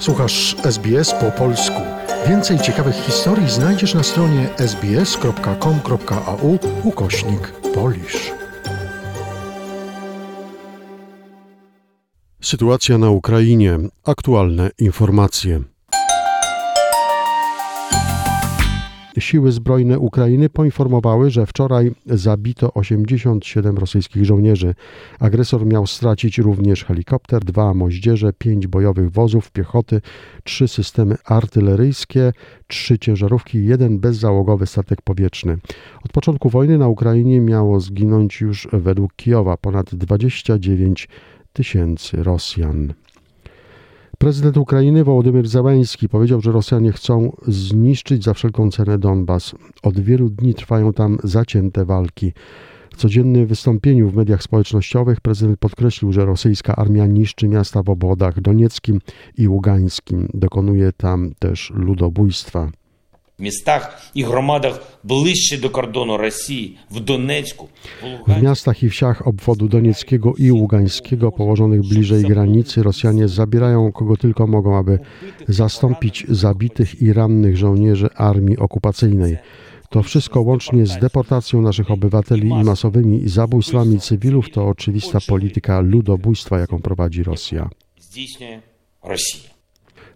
Słuchasz SBS po polsku. Więcej ciekawych historii znajdziesz na stronie sbs.com.au ukośnik polisz. Sytuacja na Ukrainie. Aktualne informacje. Siły zbrojne Ukrainy poinformowały, że wczoraj zabito 87 rosyjskich żołnierzy. Agresor miał stracić również helikopter, dwa moździerze, pięć bojowych wozów piechoty, trzy systemy artyleryjskie, trzy ciężarówki i jeden bezzałogowy statek powietrzny. Od początku wojny na Ukrainie miało zginąć już według Kijowa ponad 29 tysięcy Rosjan. Prezydent Ukrainy Wołodymyr Zełenski powiedział, że Rosjanie chcą zniszczyć za wszelką cenę Donbas. Od wielu dni trwają tam zacięte walki. W codziennym wystąpieniu w mediach społecznościowych prezydent podkreślił, że rosyjska armia niszczy miasta w obwodach donieckim i ługańskim. Dokonuje tam też ludobójstwa В містах і громадах ближче до кордону Росії, в Донецьку, в W Луганську. miastach i wsiach obwodu donieckiego i ługańskiego położonych bliżej granicy Rosjanie zabierają kogo tylko mogą, aby zastąpić zabitych i rannych żołnierzy armii okupacyjnej. To wszystko łącznie z deportacją naszych obywateli i masowymi zabójstwami cywilów to oczywista polityka ludobójstwa, jaką prowadzi Rosja. здійснює Росія.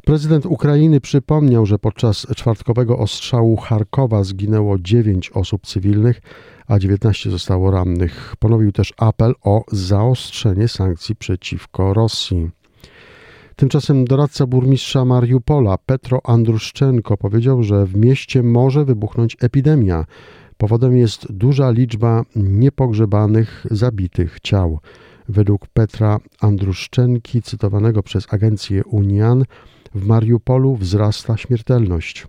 Prezydent Ukrainy przypomniał, że podczas czwartkowego ostrzału Charkowa zginęło 9 osób cywilnych, a 19 zostało rannych. Ponowił też apel o zaostrzenie sankcji przeciwko Rosji. Tymczasem doradca burmistrza Mariupola Petro Andruszczenko powiedział, że w mieście może wybuchnąć epidemia. Powodem jest duża liczba niepogrzebanych, zabitych ciał. Według Petra Andruszczenki, cytowanego przez agencję Unian, w Mariupolu wzrasta śmiertelność.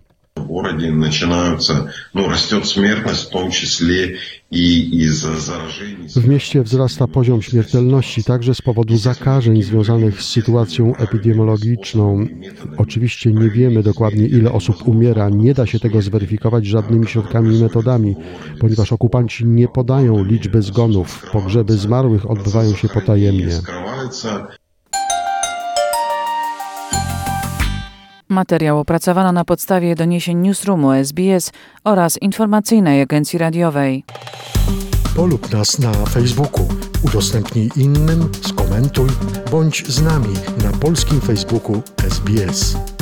W mieście wzrasta poziom śmiertelności także z powodu zakażeń związanych z sytuacją epidemiologiczną. Oczywiście nie wiemy dokładnie, ile osób umiera. Nie da się tego zweryfikować żadnymi środkami i metodami, ponieważ okupanci nie podają liczby zgonów. Pogrzeby zmarłych odbywają się potajemnie. Materiał opracowano na podstawie doniesień Newsroomu SBS oraz informacyjnej agencji radiowej. Polub nas na Facebooku, udostępnij innym, skomentuj, bądź z nami na polskim Facebooku SBS.